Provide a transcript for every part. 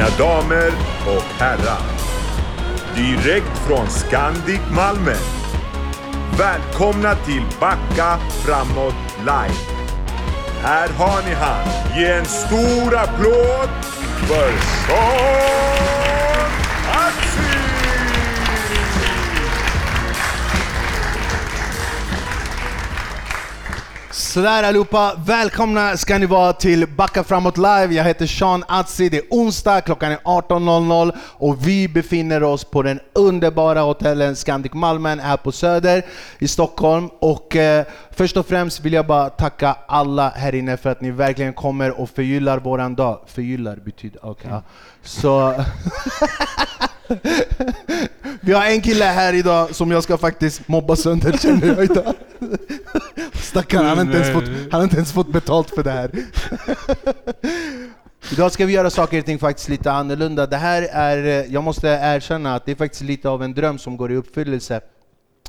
Mina damer och herrar. Direkt från Scandic Malmö. Välkomna till Backa framåt live. Här har ni han. Ge en stor applåd för Sean Sådär allihopa, välkomna ska ni vara till Backa framåt live. Jag heter Sean Atzi, det är onsdag, klockan är 18.00 och vi befinner oss på den underbara hotellen Scandic Malmen här på Söder i Stockholm. Och eh, först och främst vill jag bara tacka alla här inne för att ni verkligen kommer och förgyllar våran dag. Förgyllar betyder, okej. ja. Så... Vi har en kille här idag som jag ska faktiskt mobba sönder känner jag idag. Stackarn, han har inte ens fått, han har inte ens fått betalt för det här. Idag ska vi göra saker och ting faktiskt lite annorlunda. Det här är, eh, jag måste erkänna att det är faktiskt lite av en dröm som går i uppfyllelse.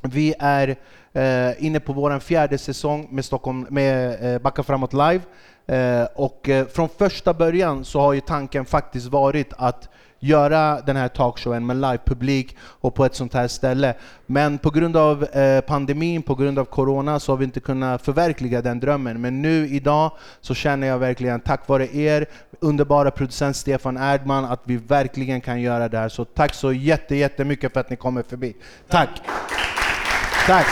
Vi är eh, inne på vår fjärde säsong med, Stockholm, med eh, Backa framåt live. Eh, och eh, från första början så har ju tanken faktiskt varit att göra den här talkshowen med livepublik och på ett sånt här ställe. Men på grund av eh, pandemin, på grund av corona, så har vi inte kunnat förverkliga den drömmen. Men nu idag så känner jag verkligen, tack vare er, underbara producent Stefan Erdman, att vi verkligen kan göra det här. Så tack så jätte, jättemycket för att ni kommer förbi. Tack! Tack!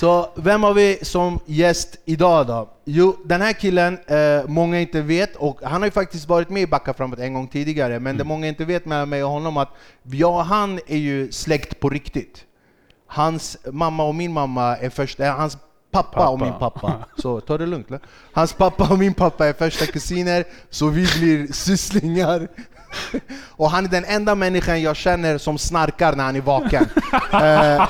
Så vem har vi som gäst idag då? Jo, den här killen, eh, många inte vet, och han har ju faktiskt varit med i Backa framåt en gång tidigare, men det många inte vet mellan mig och honom att jag och han är ju släkt på riktigt. Hans mamma och min mamma är första, eh, hans pappa, och min pappa, så ta det lugnt. eller? Hans pappa och min pappa är första kusiner, så vi blir sysslingar. Och han är den enda människan jag känner som snarkar när han är vaken. Eh,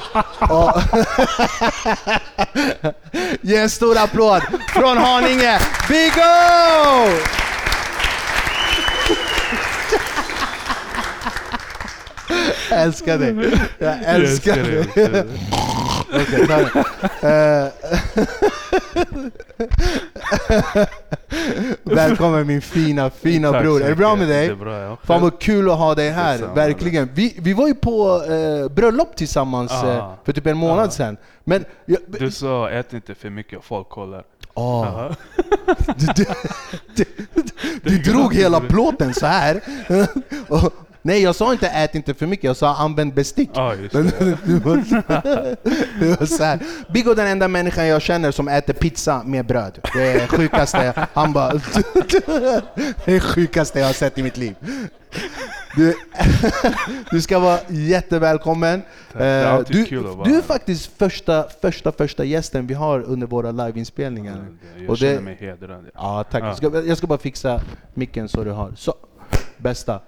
Ge en stor applåd från Haninge, Biggo! Jag älskar dig. Jag älskar dig. Välkommen min fina, fina Tack bror. Är det bra med dig? Det är bra, ja. Fan vad kul att ha dig här, Detsamma. verkligen. Vi, vi var ju på eh, bröllop tillsammans Ah. eh, för typ en månad Ah. sedan. Men... Jag, Du sa ät inte för mycket, folk kollar. Ah. Du, du, du, du drog hela plåten så här. Och, nej, jag sa inte ät inte för mycket, jag sa använd bestick. Det. var, var så här. Biggo är den enda människan jag känner som äter pizza med bröd. Det är sjukaste, han bara... Det är sjukaste jag har sett i mitt liv. Du, du ska vara jättevälkommen. Eh, Du, du är faktiskt första, första, första gästen vi har under våra liveinspelningar. Jag Och känner det- mig hedrad. ja. Tack. Ja. Jag, ska, jag ska bara fixa micken så du har. Så, bästa.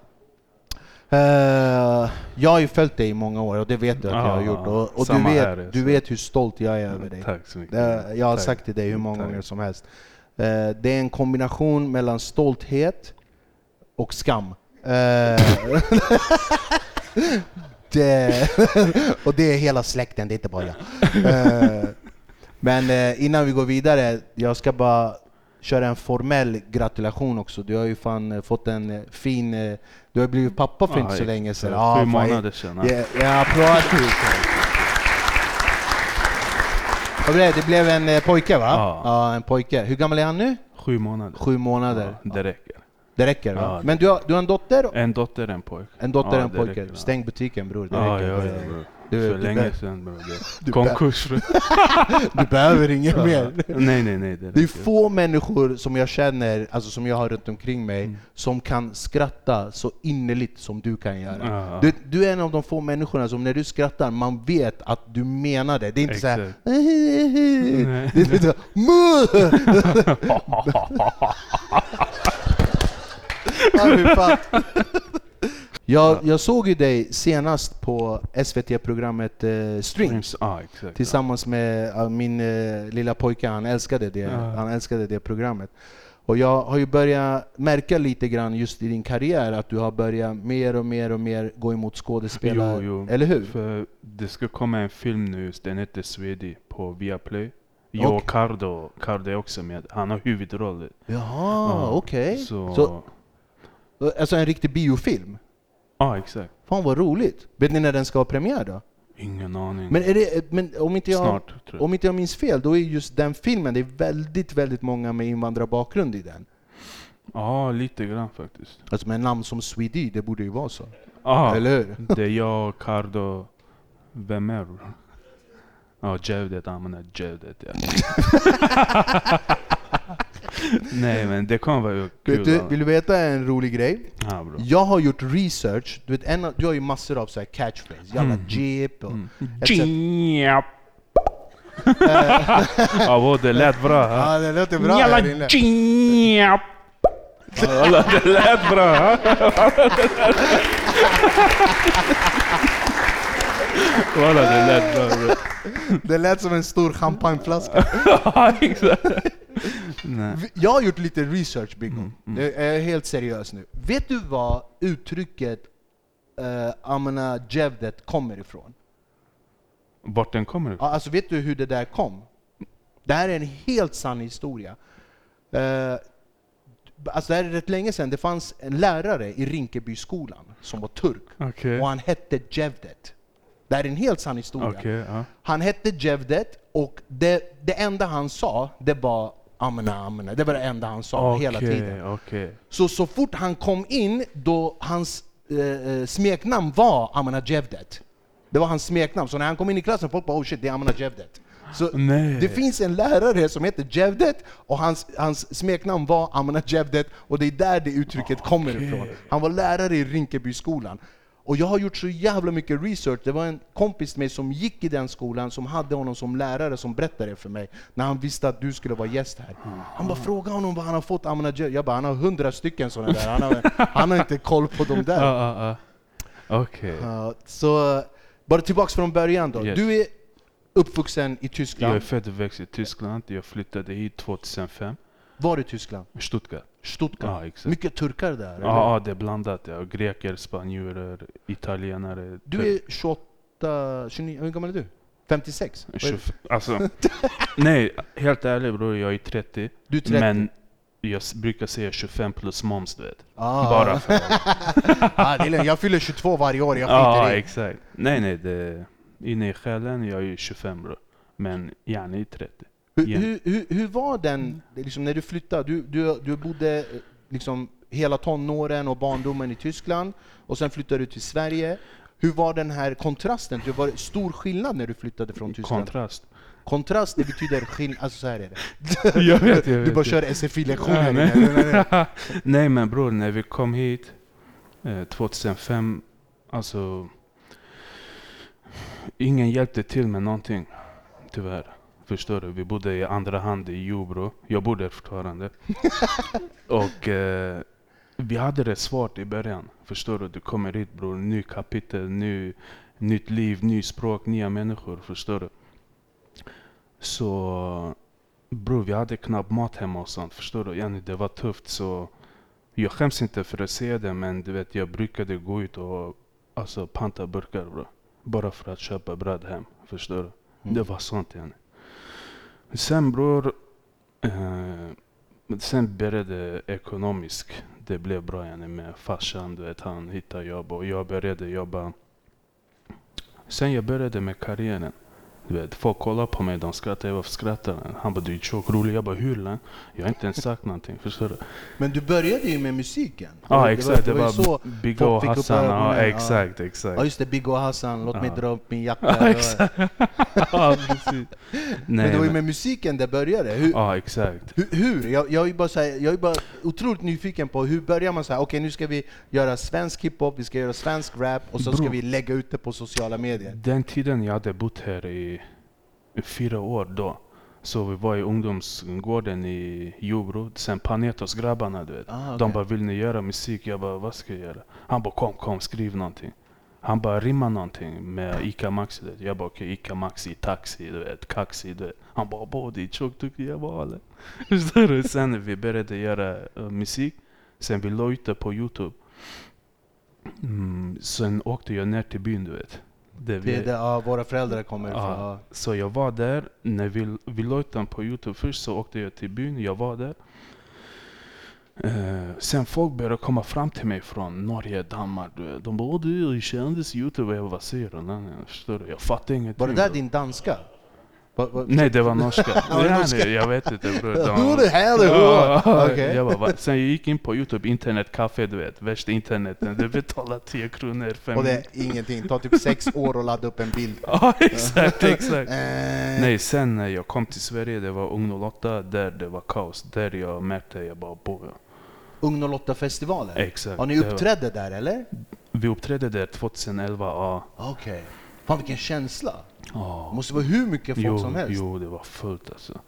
Eh, jag har ju följt dig i många år och det vet du att jag har gjort. Och, och du, vet, du vet hur stolt jag är över dig. Tack så mycket. Jag har Tack. sagt till dig hur många Tack. gånger som helst. Eh, det är en kombination mellan stolthet och skam. Eh, det, och det är hela släkten, det är inte bara jag. Men innan vi går vidare, jag ska bara köra en formell gratulation också. Du har ju fan fått en fin... Du har blivit pappa för inte så Ja, länge sedan. Ja, Sju månader sedan. Ja, ja, applåd. Vad blev det? Det blev en eh, pojke va? Ja. ja, en pojke. Hur gammal är han nu? Sju månader. Sju månader. Ja, det räcker. Det räcker va? Ja, Men du har, du har en dotter? En dotter, en pojke. En dotter och Ja, en pojke. ja. Stäng butiken bror, det Ja, räcker. Du- du länge sedan bro. Du Konkurs. Du behöver inget mer. nej, nej, nej. Det Det är få människor som jag känner, alltså som jag har runt omkring mig, Mm. som kan skratta så innerligt som du kan göra. Ja. Du, du är en av de få människorna som när du skrattar, man vet att du menar det. Det är inte såhär... Exakt. Det är inte så, "Muh!" Ja, jag, jag såg ju dig senast på SVT-programmet eh, Strings Ja, exakt. tillsammans med ja, min eh, lilla pojke, han älskade, det, Ja. han älskade det programmet. Och jag har ju börjat märka lite grann just i din karriär att du har börjat mer och mer och mer gå emot skådespelare, Jo, jo. eller hur? För det ska komma en film nu, den heter Swedi på Viaplay. Jo Okej. Cardo, Cardo är också med. Han har huvudroll. Jaha, Ja, okej. Så... Så- Alltså en riktig biofilm? Ja, exakt. Fan vad roligt. Vet ni när den ska ha premiär då? Ingen aning. Men, är det, men om, inte jag, Snart, tror jag. om inte jag minns fel, då är just den filmen, det är väldigt, väldigt många med invandrarbakgrund i den. Ja, lite grann faktiskt. Alltså med namn som Swedy, det borde ju vara så. Ja, Eller hur? det är jag, Cardo, vem är du? Ja, Jevdet, han menar Jevdet ja. Nej men det kommer vara Vet kul. du, vill du veta en rolig grej? Ja bro. Jag har gjort research, du vet, en, av- du har ju massor av så här catchphrase, jävla Mm. jeep och... Mm. Jep. Ja, det lät bra. ha? Ja, det låter bra jep. Ja, det lät bra. Walla det lät bra. Det lät som en stor champagneflaska. Ja, exakt. Nej. Jag har gjort lite research Bingo. Mm, mm. Det är helt seriös nu. Vet du vad uttrycket uh, Amana Jevdet kommer ifrån? Vart den kommer ifrån? Ja, Alltså vet du hur det där kom? Det här är en helt sann historia. Eh, alltså det här är rätt länge sedan, det fanns en lärare i Rinkebyskolan som var turk. Okej. Och han hette Jevdet. Det här är en helt sann historia. Okej, ja. Han hette Jevdet och det, det enda han sa, det var Amena, amena. Det var det enda han sa hela Okej, tiden. Okej. Så, så fort han kom in, då hans eh, eh, smeknamn var Amena Jevdet. Det var hans smeknamn, så när han kom in i klassen, folk bara oh shit, det är Amena Jevdet. Så Nej. det finns en lärare som heter Jevdet, och hans, hans smeknamn var Amena Jevdet, och det är där det uttrycket kommer Okej. ifrån. Han var lärare i Rinkebyskolan. Och jag har gjort så jävla mycket research, det var en kompis med mig som gick i den skolan, som hade honom som lärare, som berättade för mig, när han visste att du skulle vara gäst här. Han bara frågade honom vad han har fått Amena Jevdet. Jag bara, han har hundra stycken sådana där, han har, han har inte koll på de där. Ja, ja. Okej. Ja, så, bara tillbaks från början då. Yes. Du är uppvuxen i Tyskland. Jag är född och växt i Tyskland. Jag flyttade hit 2005. Var i Tyskland? Stuttgart. Stuttgart. Ja. Mycket turkar där? eller? Ja, det är blandat. Ja. Greker, spanjorer, italienare. Du är 28, 29, hur gammal är du? 56? Vad är du? 20, alltså, nej, helt ärligt bror, jag är 30. Du är 30? Men jag brukar säga 25 plus moms du vet. ah. Bara för ah, det är jag fyller 22 varje år, jag Ja, skiter i. exakt. Nej, nej, det, inne i själen, jag är ju 25 bror. Men gärna i 30. Hur, igen. hur, hur, hur var den, liksom, när du flyttade? Du, du, du bodde eh, liksom, hela tonåren och barndomen i Tyskland, och sen flyttade du till Sverige. Hur var den här kontrasten? Det var stor skillnad när du flyttade från Tyskland? Kontrast. Kontrast, det betyder skillnad, alltså så här är det. Jag vet, jag Du vet. bara kör SFI-lektioner. Nej, nej, nej. Nej men bror, när vi kom hit eh, 2005, alltså ingen hjälpte till med någonting. Tyvärr. Förstår du? Vi bodde i andra hand i Jobro. Jag bor där fortfarande. Och eh, vi hade det svårt i början. Förstår du? Du kommer hit bror, ny kapitel, ny, nytt liv, ny språk, nya människor. Förstår du? Så bror, vi hade knappt mat hemma och sånt. Förstår du? Yani, det var tufft så jag skäms inte för att säga det men du vet jag brukade gå ut och alltså, panta burkar bro. Bara för att köpa bröd hem. Förstår du? Mm. Det var sånt yani. Sen bror, eh, sen började ekonomiskt. Det blev bra yani med farsan, du vet han hittade jobb och jag började jobba. Sen jag började med karriären. Du vet, folk kollar på mig, de skrattar. Varför skrattar han? Han bara du är tjock, rolig. Jag bara hur? Jag har inte ens sagt någonting. Förstår du? Men du började ju med musiken. Ja exakt, det var, så. Bigga och folk fick upp Hassan. Ja, ögonen, ja. exakt, Ja exakt. just det, Biggo och Hassan, låt mig dra upp min jacka. Ja, exakt. ja, precis. Men Nej, det var ju men, med musiken det började. Hur? ja exakt. Hur? hur? Jag, jag, är bara så här, jag är bara otroligt nyfiken på hur börjar man så här, okej nu ska vi göra svensk hiphop, vi ska göra svensk rap och så ska Bro. vi lägga ut det på sociala medier. Den tiden jag hade bott här i fyra år då. Så vi var i ungdomsgården i Jobro. Sen Panetos-grabbarna du vet. Ah, De okej. bara vill ni göra musik? Jag bara vad ska jag göra? Han bara kom kom skriv någonting. Han bara rimma någonting med Ica Maxi. du vet. Jag bara okej Ica Maxi, taxi, du vet, kaxi. Du vet. Han bara body, tjock duktig. Jag bara "Ale." Förstår du? Sen vi började göra eh, musik. Sen vi la ut det på Youtube. Mm, sen åkte jag ner till byn du vet. Det Det, vi, det, ja, våra föräldrar kommer ifrån. Ja. Så jag var där, när vi, vi la ut den på Youtube först så åkte jag till byn, jag var där. Eh, sen folk började komma fram till mig från Norge, Danmark. De bara du är kändis Youtube. Jag bara, vad säger du? Jag fattar ingenting. Var det där din danska? Va, va, Nej det var norska. Var det nej, norska? nej, jag vet inte bror. Hur det här är Ja, hur? Okej. jag bara, va? Sen jag gick in på Youtube, internetcafé du vet. Värsta interneten. Du betalar 10 kronor för Och det är ingenting, det tar typ sex år att ladda upp en bild. Ja exakt, exakt. Eh, Nej, sen när jag kom till Sverige, det var Ung 08, där det var kaos. Där jag märkte, jag bara boja. Ung 08-festivalen? Exakt. Har ni Det var- uppträdde där eller? Vi uppträdde där 2011, ja. Okej. Fan vilken känsla! Ja. Det måste vara hur mycket folk Jo, som helst. jo, det var fullt alltså.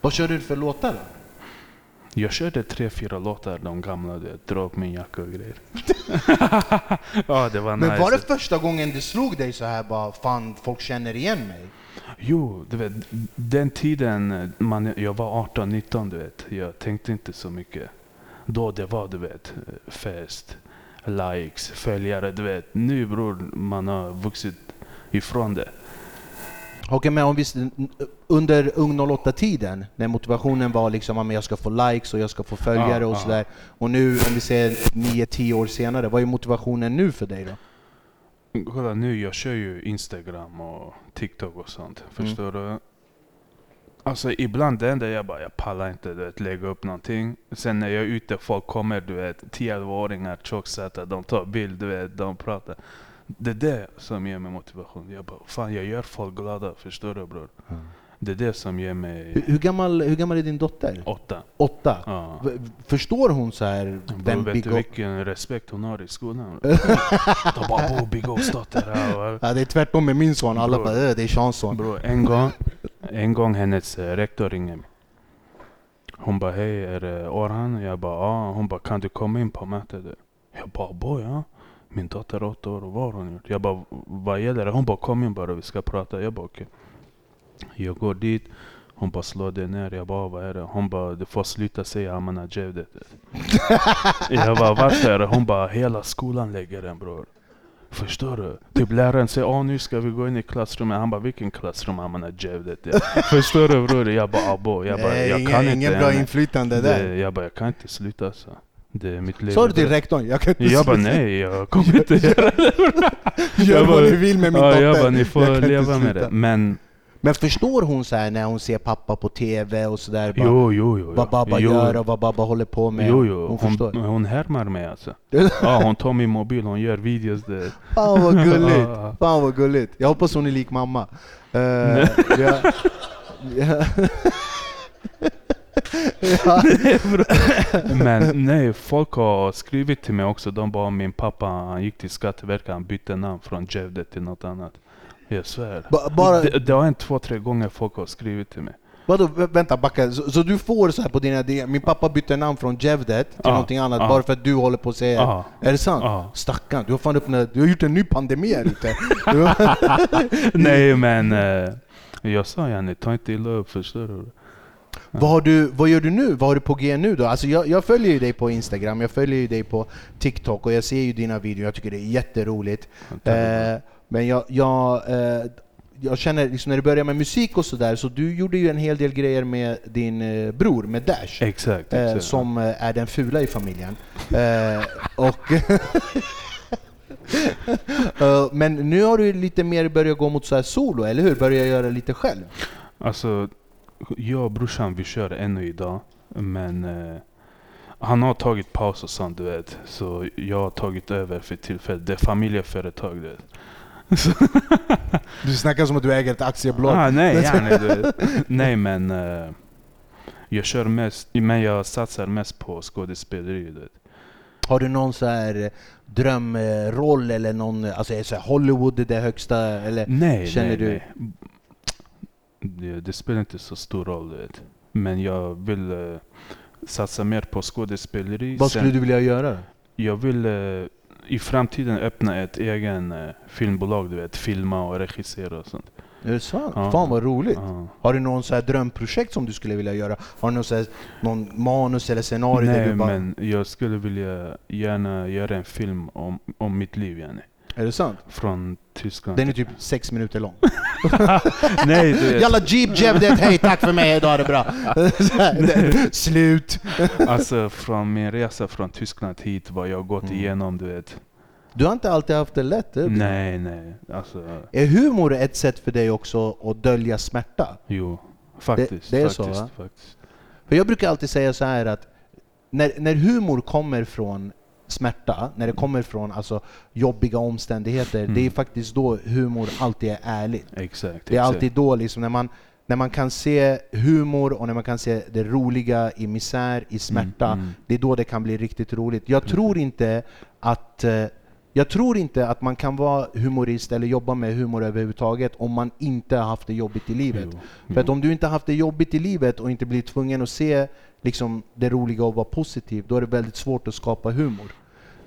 Vad körde du för låtar? Jag körde tre, fyra låtar, de gamla, du vet, dra upp min jacka och grejer. ja, det var Men nice. var det första gången det slog dig så här bara, fan folk känner igen mig? Jo, du vet, den tiden, man, jag var 18, 19, du vet. Jag tänkte inte så mycket. Då det var, du vet, fest, likes, följare, du vet. Nu bror, man har vuxit ifrån det. Okej, men om vi, under Ung 08-tiden, när motivationen var liksom att jag ska få likes och jag ska få följare Ja, och sådär. Och nu, om vi säger 9-10 år senare, vad är motivationen nu för dig då? Kolla nu, jag kör ju Instagram och TikTok och sånt. Förstår du? Alltså ibland det enda jag bara, jag pallar inte du vet, lägga upp någonting. Sen när jag är ute, folk kommer du vet, 10-åringar tjocksätta, de tar bild, du vet, de pratar. Det är det som ger mig motivation. Jag bara, fan jag gör folk glada, förstår du bror? Det är det som ger Hur, mig hur, gammal, hur gammal är din dotter? åtta. Åtta? Ja. Förstår hon så här vem vet Big du vilken respekt hon har i skolan? de bara, bo, Big dotter. här." Ja, det är tvärtom med min son, alla bara "Äh, det är Seans son. Bro, en gång, en gång hennes eh, rektor ringer mig. Hon bara, hej är det Orhan? Jag bara, ja. Hon bara, kan du komma in på mötet? Jag bara, boy, ja. Min dotter är åtta år, vad har hon gjort? Jag bara, vad gäller det? Hon bara, kom in bara, vi ska prata. Jag bara, okej. Jag går dit. Hon bara slår det ner. Jag bara, vad är det? Hon bara, du får sluta säga Amana Jevdet. jag bara, varför? Hon bara, hela skolan lägger den bror. Förstår du? Typ läraren säger åh nu ska vi gå in i klassrummet. Han bara vilken klassrum Amana Jevdet? Ja. Förstår du bror? Jag bara abo. Jag bara, Nej, jag ingen, kan inte. ingen bra inflytande där. jag bara, jag kan inte sluta så. Det är mitt liv. Sa du till rektorn? Jag kan inte Jag bara sluta. nej, jag kommer inte göra det. Gör vad ni vill med min ja, dotter. Jag bara, ni får Jag leva med det. Men Men förstår hon så här när hon ser pappa på TV och sådär? jo, jo, jo. Vad babba jo, gör och vad babba håller på med? Jo, jo. Hon, Hon, förstår? hon härmar mig alltså. Ja, hon tar min mobil, hon gör videos där. Fan vad gulligt! Fan vad gulligt! Jag hoppas hon är lik mamma. Uh. Ja. Men nej, folk har skrivit till mig också. De bara min pappa han gick till Skatteverket, han bytte namn från Jevdet till något annat. Jag svär. Ba- bara- det, det har hänt två, tre gånger folk har skrivit till mig. Vadå, vä- vänta backa. Så, så du får så här på dina DM, min pappa bytte namn från Jevdet till Ja, någonting annat ja. bara för att du håller på att säga Ja. Är det sant? Ja. Stackarn, du har fan öppnat, du har gjort en ny pandemi här ute. Nej men eh, jag sa Janne, ta inte illa upp förstår du. Vad, har du, vad gör du nu? Vad har du på G nu då? Alltså jag, jag följer ju dig på Instagram, jag följer ju dig på TikTok och jag ser ju dina videor, jag tycker det är jätteroligt. Eh, men jag, jag, eh, jag känner, liksom när du börjar med musik och sådär, så du gjorde ju en hel del grejer med din eh, bror, med Dash. Exakt, Eh, exakt. som eh, är den fula i familjen. Eh, och Eh, men nu har du lite mer börjat gå mot så här solo, eller hur? Börja göra lite själv. Alltså, jag och brorsan vi kör ännu idag. Men eh, han har tagit paus och sånt du vet. Så jag har tagit över för tillfället. Det är familjeföretag du vet. Du snackar som att du äger ett aktiebolag. Ah, nej, du vet. nej men eh, jag kör mest, men jag satsar mest på skådespeleri. Du vet. Har du någon så här eh, drömroll eller någon, alltså är så Hollywood det högsta eller? Nej, Känner nej, du- nej. Det, det spelar inte så stor roll du vet. Men jag vill eh, satsa mer på skådespeleri. Vad Sen- skulle du vilja göra? Jag vill eh, i framtiden öppna ett egen eh, filmbolag, du vet. Filma och regissera och sånt. Är det sant? Ja. Fan vad roligt. Ja. Har du någon så här drömprojekt som du skulle vilja göra? Har du någon, så här, någon manus eller scenario Nej, bara... men jag skulle vilja gärna göra en film om, om mitt liv, yani. Är det sant? Från Tyskland. Den är typ sex minuter lång. Nej, du vet, Jalla Jeep Jevdet, hej tack för mig, idag är det bra. Här, det- Slut. alltså från min resa från Tyskland hit, vad jag gått Mm. igenom, du vet. Du har inte alltid haft det lätt. det? Nej, nej. Alltså, Är humor ett sätt för dig också att dölja smärta? jo. Faktiskt. det är faktiskt, så, va? faktiskt. För jag brukar alltid säga så här att när, när humor kommer från smärta, när det kommer från alltså, jobbiga omständigheter, Mm. det är faktiskt då humor alltid är ärligt. Exakt. Det är exakt. alltid då liksom när man, när man kan se humor och när man kan se det roliga i misär, i smärta, Mm, mm. det är då det kan bli riktigt roligt. Jag tror inte att eh, jag tror inte att man kan vara humorist eller jobba med humor överhuvudtaget om man inte har haft det jobbigt i livet. Jo, För att om du inte har haft det jobbigt i livet och inte blir tvungen att se liksom, det roliga och vara positiv, då är det väldigt svårt att skapa humor.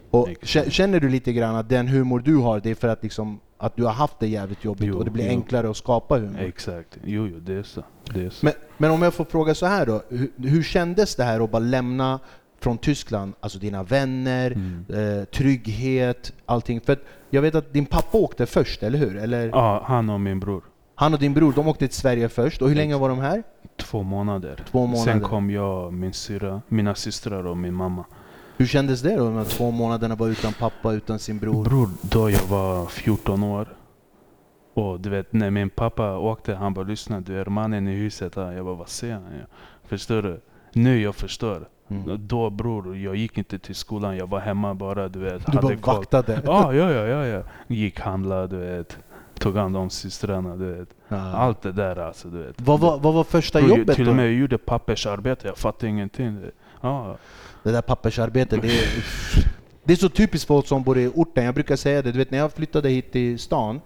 Och Exakt. känner du lite grann att den humor du har, det är för att, liksom, att du har haft det jävligt jobbigt Jo, och det blir jo. enklare att skapa humor? Exakt. Jo, jo, det är så. Det är så. Men, men om jag får fråga så här då, hur, hur kändes det här att bara lämna från Tyskland, alltså dina vänner, Mm. eh, trygghet, allting? För jag vet att din pappa åkte först, eller hur? Eller, Ja, han och min bror. Han och din bror, de åkte till Sverige först, och hur länge var de här? Två månader. Två månader. Sen kom jag, min syra, mina systrar och min mamma. Hur kändes det då, de här två månaderna var utan pappa, utan sin bror? Bror, då jag var 14 år. Och du vet, när min pappa åkte, han bara lyssna, du är mannen i huset här. Jag bara, vad säger han? Förstår du? Nu jag förstår. Mm. Då bror, jag gick inte till skolan, jag var hemma bara, du vet. Du bara koll. vaktade? Ja, ja, ja, ja, ja. Gick handla, du vet. Tog hand om systrarna, du vet. Ja. Allt det där alltså, du vet. Vad var, vad var första Bror, jobbet Till och med jag gjorde pappersarbete, jag fattade ingenting. Ja, Det där pappersarbetet, det är, det är så typiskt folk som bor i orten. Jag brukar säga det, du vet när jag flyttade hit till stan,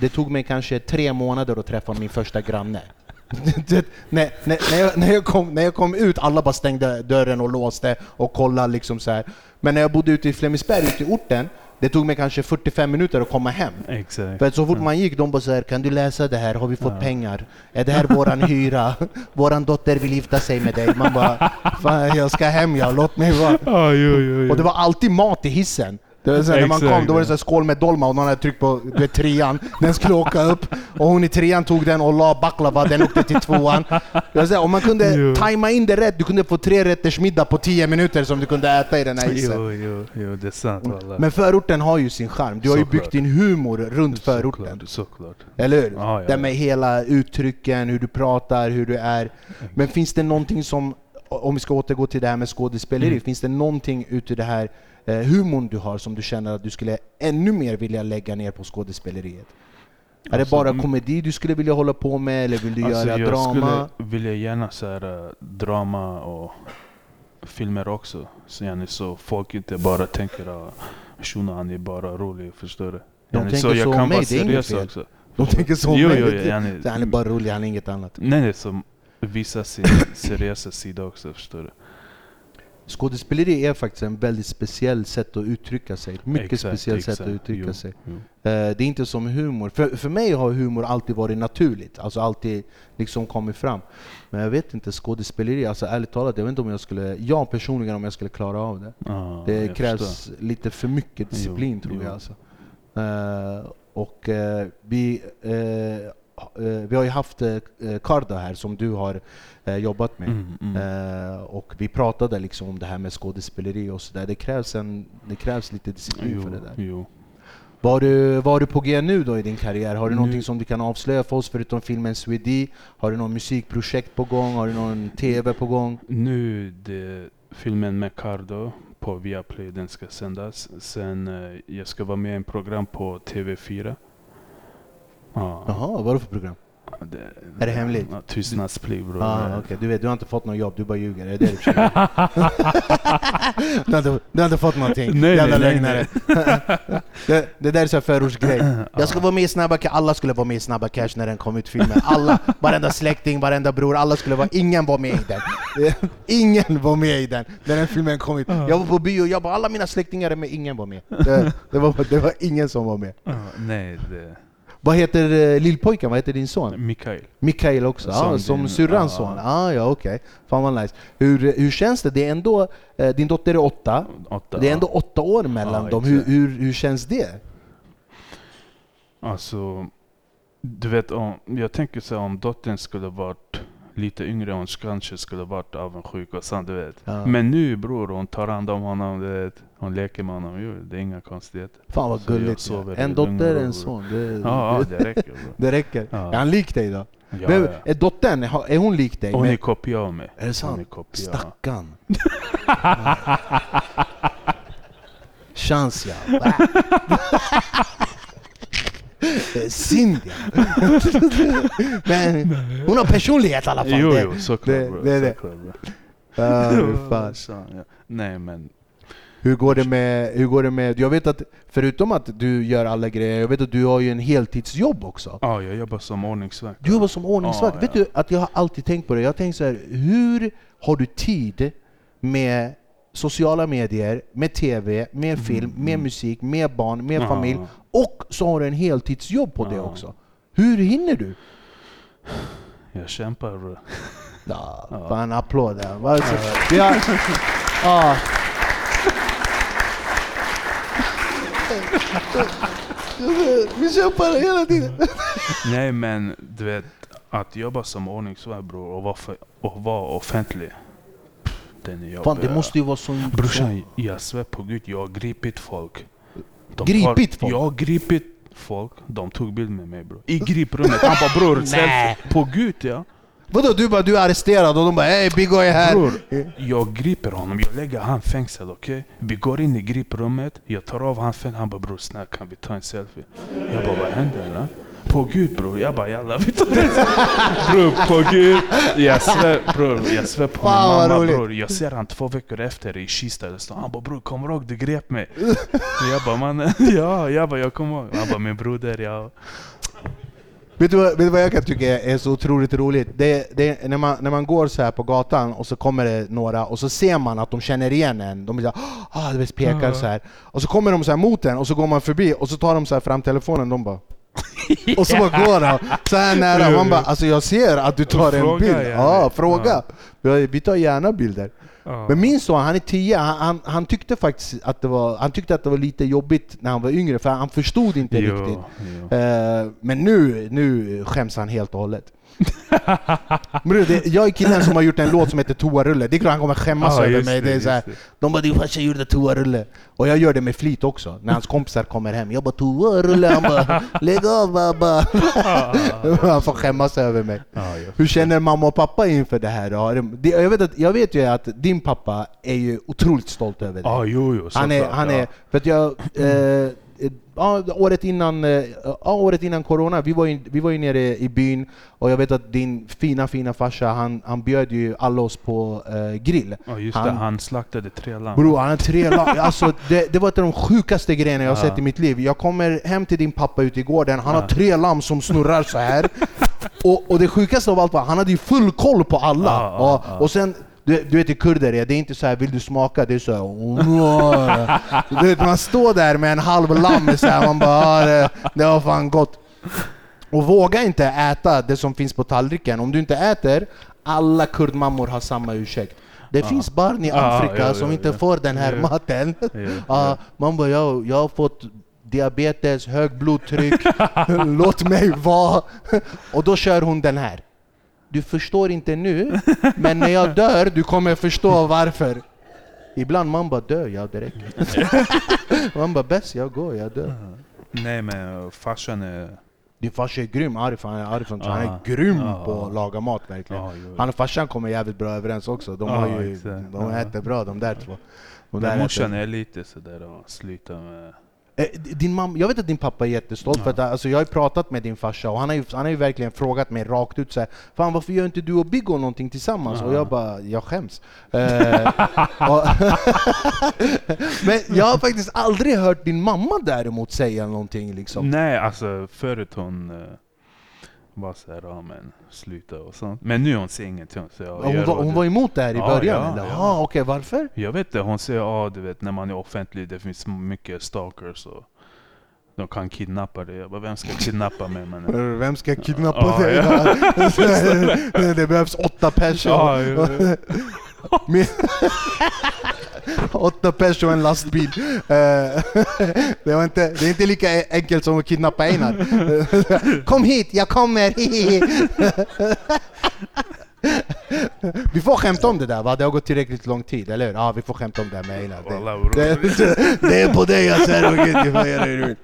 det tog mig kanske tre månader att träffa min första granne. Du vet, när, när, när, jag, när, jag kom, när jag kom ut, alla bara stängde dörren och låste och kollade liksom så här. Men när jag bodde ute i Flemingsberg, ute i orten, det tog mig kanske 45 minuter att komma hem. exakt. För så fort man gick, de bara så här, kan du läsa det här? Har vi fått Ja. pengar? Är det här våran hyra? Våran dotter vill gifta sig med dig. Man bara, fan jag ska hem ja, låt mig vara. Ja, jo, jo, jo. Och det var alltid mat i hissen. Det var så här, när man kom, då var det ja. så här skål med dolma och någon hade tryckt på du vet, trean, den skulle åka upp. Och hon i trean tog den och la baklava, den åkte till tvåan. Det var om man kunde Jo. tajma in det rätt, du kunde få tre rätters middag på tio minuter som du kunde äta i den här hissen. Jo, jo, jo, det är sant wallah. Men förorten har ju sin charm. Du har ju byggt din humor runt förorten. Såklart. Eller hur? Ja, ja, det ja. med hela uttrycken, hur du pratar, hur du är. Men finns det någonting som, om vi ska återgå till det här med skådespeleri, Mm. finns det någonting ute i det här eh, humorn du har som du känner att du skulle ännu mer vilja lägga ner på skådespeleriet? är det Alltså, bara mm. komedi du skulle vilja hålla på med, eller vill du Alltså, göra jag drama? skulle vilja gärna så här, äh, drama och filmer också. Så, yani, så folk inte bara tänker att shunon han är bara rolig, förstår du? De Yani, tänker så om kan mig, vara det är inget seriös fel. också. De tänker så om Jo, mig. jo, yani- Så han är bara rolig, han är inget annat. Nej, nej, som visar sin seriösa sida också, förstår du? Skådespeleri är faktiskt en väldigt speciell sätt att uttrycka sig. Mycket Exakt, speciellt sätt att exakt. uttrycka Jo, sig. jo. Eh, Det är inte som humor. För, för mig har humor alltid varit naturligt, alltså alltid liksom kommit fram. Men jag vet inte, skådespeleri, alltså ärligt talat, jag vet inte om jag skulle, jag personligen om jag skulle klara av det. Ja, Det krävs förstår. lite för mycket disciplin Jo, tror jag alltså. Eh, och eh, vi, vi har ju haft uh, Karda här som du har eh, jobbat med. Mm, mm. Eh, och vi pratade liksom om det här med skådespeleri och sådär. Det krävs, en, det krävs lite disciplin för det där. jo. Var du, var du på G nu då i din karriär? Har du Nu- någonting som du kan avslöja för oss förutom filmen Swedi? Har du någon musikprojekt på gång? Har du någon TV på gång? Nu det filmen med Cardo på Viaplay, den ska sändas. Sen eh, jag ska vara med i en program på TV4. Ja, Jaha, vad är det för program? det, Är det hemligt? Ja, tystnadsplikt bror. Ah, okej. Du vet, du har inte fått något jobb, du bara ljuger. Är det det du försöker du, har inte, du har inte fått någonting, Nej, jävla nej, lögnare. det, det där är så förortsgrej. Jag ska vara med i Snabba Cash, alla skulle vara med i Snabba Cash när den kom ut filmen. Alla, varenda släkting, varenda bror, alla skulle vara, ingen var med i den. Ingen var med i den när den filmen kom ut. Jag var på bio, jag bara alla mina släktingar är med, ingen var med. Det, det, var, det var ingen som var med. Nej, det Vad heter uh, lillpojken, vad heter din son? Mikael. Mikael också, Som ah, som din- syrrans ja. son? Ah, ja okej. Fan vad nice. Hur, hur känns det? Det är ändå, eh, din dotter är åtta, Åtta. det är ändå åtta år mellan Ja, dem. Hur, exakt. hur, hur känns det? Alltså, du vet om, jag tänker så här, om dottern skulle varit lite yngre, hon kanske skulle varit avundsjuk och sånt, du vet. Ja. Men nu bror, hon tar hand om honom, du vet. Hon leker med honom, jo, det är inga konstigheter. Fan vad Så gulligt. Ja. En dotter, en son. Det, Ja, det, räcker bro. det räcker. Ja. Är han lik dig då? Ja, Men, är dottern, är hon lik dig? Hon Men- är kopia av mig. är det Hon är sant? kopia. Stackarn. Chans ja. Ja. Men hon har personlighet i alla fall. Jo, jo, såklart det- bro. det såklart, bro. Så, ja. Nej men, Hur går, det med, hur går det med... Jag vet att förutom att du gör alla grejer, jag vet att du har ju en heltidsjobb också. ja jag jobbar som ordningsvakt. Du jobbar som ordningsvakt. Ja, Vet ja. du att jag har alltid tänkt på det? Jag har tänkt så här, hur har du tid med sociala medier, med TV, med film, med musik, med barn, med Ja. familj och så har du en heltidsjobb på det Ja. också. Hur hinner du? Jag kämpar bro. Ja, Ja. Fan applåd där. Vad så- Vi har... Vi kämpar hela tiden. Nej men du vet, att jobba som ordningsvakt bror och vara, för, och vara offentlig. Är jobbig. Fan det måste ju vara så... Brorsan, jag svär på gud, jag har gripit folk. De Gripit folk? Jag har gripit folk. De tog bild med mig bror. I griprummet. Han bara bror, selfie. På gud ja. Vadå du bara du är arresterad och de bara hej Biggo är här. Bror, jag griper honom, jag lägger han fängsel, okej? Vi går in i griprummet, jag tar av han fängsel, han bara bror snälla kan vi ta en selfie? Jag bara vad händer eller? På gud bror, jag bara jalla. Bror på gud, jag svär bror, jag svär på min Fan, vad mamma bror. Jag ser han två veckor efter i Kista eller så. Han bara bror kommer du ihåg du grep mig? Jag bara mannen, ja, jag bara jag kommer ihåg. Han bara min broder ja. Vet du, vad, vet du vad jag kan tycka är så otroligt roligt? Det, det, är när, man, när man går så här på gatan och så kommer det några och så ser man att de känner igen en. De blir såhär ah, du vet, pekar så här. Och så kommer de så här mot en och så går man förbi och så tar de så här fram telefonen de bara och så bara går de så här nära. Man bara alltså jag ser att du tar en bild. gärna. Ja, fråga. Vi- tar gärna bilder. Men min son, han är 10, han, han, han tyckte faktiskt att det var, han tyckte att det var lite jobbigt när han var yngre för han förstod inte riktigt. jo. Eh, men nu, nu skäms han helt och hållet. Bror, det, jag är killen som har gjort en låt som heter Toarulle, det är klart han kommer skämmas Ja, över mig. det, Det är så här, de bara 'din farsa gjorde toarulle' Och jag gör det med flit också, när hans kompisar kommer hem. Jag bara 'toarulle' han bara 'lägg av babba' Han får skämmas över mig. Jag Hur känner mamma och pappa inför det här? då? Jag vet, att, jag vet ju att din pappa är ju otroligt stolt över dig. Ja, jo, jo. Han är, han är, för jag, eh, ja, året, innan, eh, ja, året innan corona, vi var, ju, vi var ju nere i byn och jag vet att din fina fina farsa, han, han bjöd ju alla oss på eh, grill. Ja just Han- det, han slaktade tre lamm. Bror, han har tre lag. Alltså, det, det var ett av de sjukaste grejerna jag har Ja. sett i mitt liv. Jag kommer hem till din pappa ute i gården, han har Ja. tre lamm som snurrar så här. och, och det sjukaste av allt var, han hade ju full koll på alla. Ja, och, och sen, du, du vet hur kurder är, det är inte så här vill du smaka? Det är så här, du vet, Man står där med en halv lamm, så här, man bara "Ah, det, det var fan gott. Och våga inte äta det som finns på tallriken. Om du inte äter, alla kurdmammor har samma ursäkt. Det finns barn i Ja, Afrika ja, som ja, inte ja. får den här Ja. maten. Ja, Ja, ja. man bara, jag, jag har fått diabetes, hög blodtryck, låt mig vara. Och då kör hon den här. Du förstår inte nu, men när jag dör, du kommer förstå varför. Ibland man bara dör, ja det räcker. man bara bäst jag går, jag dör. Nej men farsan är... Din farsa är grym, Arif, han är, Arif, han är grym på att laga mat verkligen. Han och farsan kommer jävligt bra överens också. De, har ju, de äter bra de där två. De Men där morsan äter. är lite sådär och slutar med... Eh, Din mamma, jag vet att din pappa är jättestolt för att alltså, jag har pratat med din farsa och han har ju, han har ju verkligen frågat mig rakt ut så här, Fan varför gör inte du och Biggo någonting tillsammans? Och jag bara, jag skäms. Eh, Men jag har faktiskt aldrig hört din mamma däremot säga någonting liksom. Nej alltså förut hon var såhär, ja men sluta och sånt. Men nu hon säger ingenting. Så jag, Hon var, hon var emot det här i Ja, början ja, eller? ja. Ja, okej, varför? Jag vet det, hon säger ja du vet när man är offentlig det finns mycket stalkers och de kan kidnappa dig. Jag bara, vem ska kidnappa mig mannen? Vem ska kidnappa Ja, dig? ja. det behövs åtta personer. Åtta pers och en lastbil. Eh, det, var inte, det är inte lika enkelt som att kidnappa Einar. Kom hit, jag kommer! Vi får skämta om det där va? Det har gått tillräckligt lång tid, eller hur? Ja, vi får skämta om det med Einar. Det, det, det är på dig jag säger var jag-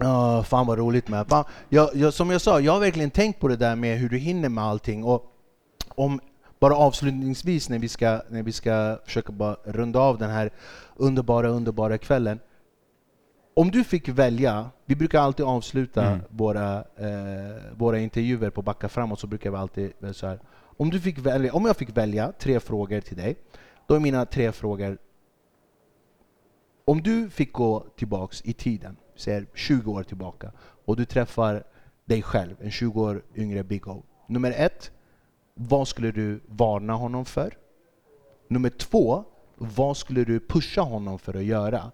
Nej, fan vad roligt med. Fan, jag, jag, som jag sa, jag har verkligen tänkt på det där med hur du hinner med allting. Och om, bara avslutningsvis när vi, ska, när vi ska försöka bara runda av den här underbara, underbara kvällen. Om du fick välja, vi brukar alltid avsluta Mm. våra, eh, våra intervjuer på Backa framåt, så brukar vi alltid väl så här. Om, du fick välja, om jag fick välja tre frågor till dig, då är mina tre frågor om du fick gå tillbaks i tiden, säger 20 år tillbaka, och du träffar dig själv, en 20 år yngre Big O. Nummer ett, vad skulle du varna honom för? Nummer två, vad skulle du pusha honom för att göra?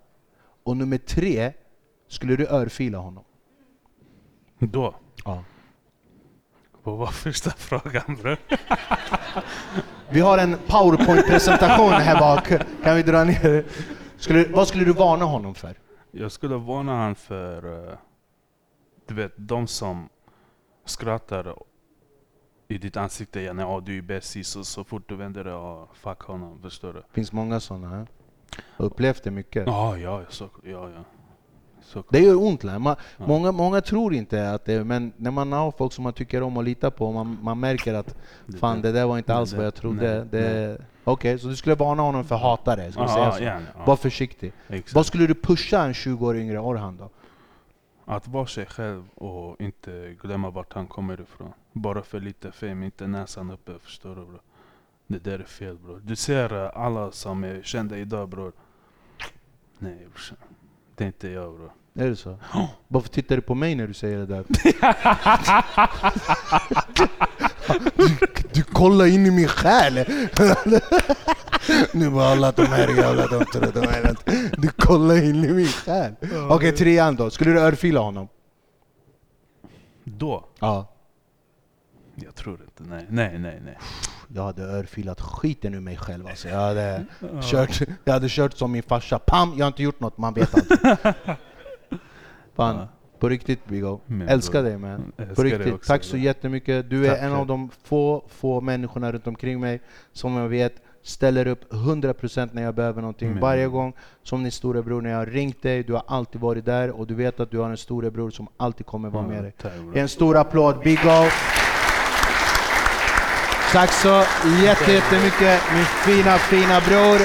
Och nummer tre, skulle du örfila honom? Då? Ja. Vad var första frågan bror? Vi har en powerpoint-presentation här bak, kan vi dra ner? Skulle, vad skulle du varna honom för? Jag skulle varna han för, eh, du vet, de som skrattar i ditt ansikte. Ja, du är bästis och så fort du vänder dig, ja, fuck honom. Förstår du? Det finns många sådana. Upplevt det mycket. Ja, ja, så, ja, ja. Så, Det gör ont. Man, Ja. många, många tror inte att det men när man har folk som man tycker om och litar på, man, man märker att fan det där var inte alls vad jag trodde. Okej, så du skulle varna honom för hatare? Ska vi säga ja, så? gärna, ja, Var försiktig. exakt. Vad skulle du pusha en 20 år yngre Orhan då? Att vara sig själv och inte glömma vart han kommer ifrån. Bara för lite fame, inte näsan uppe. Förstår du bro? Det där är fel bror. Du ser eh, alla som är kända idag bror. Nej brorsan. Det är inte jag bror. Är det så? Varför tittar du på mig när du säger det där? du, du kollar in i min själ! nu bara alla de här jävla de tror de är inte- Du kollar in i min själ! Okej, trean då. Skulle du örfila honom? Då? Ja. Jag tror inte. Nej, nej, nej. nej. Jag hade örfilat skiten ur mig själv alltså. Jag hade, kört, jag hade kört som min farsa. Pam! Jag har inte gjort något, man vet aldrig. Fan, Ja. på riktigt Bigo. Älskar dig man. älskar På riktigt. också, Tack så jättemycket. Du är Tack en av de få, få människorna runt omkring mig som jag vet ställer upp 100% när jag behöver någonting. Men- Varje gång som din storebror, när jag har ringt dig, du har alltid varit där och du vet att du har en storebror som alltid kommer vara med dig. En stor applåd, Big O. Tack så jätte- jättemycket min fina, fina bror.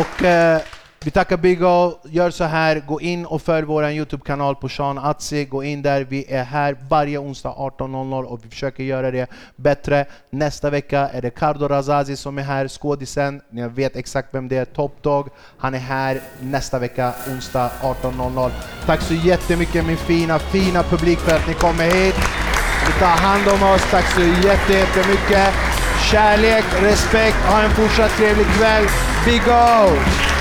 Och eh, vi tackar Big O. Gör så här, gå in och följ vår Youtube-kanal på Sean Atzi. Gå in där, vi är här varje onsdag 18.00 och vi försöker göra det bättre. Nästa vecka är det Cardo Razazi som är här, skådisen. Ni vet exakt vem det är, Top Dog. Han är här nästa vecka, onsdag 18.00. Tack så jättemycket min fina, fina publik för att ni kommer hit. Ni tar hand om oss, tack så jättemycket. Kärlek, respekt, ha en fortsatt trevlig kväll. Big O!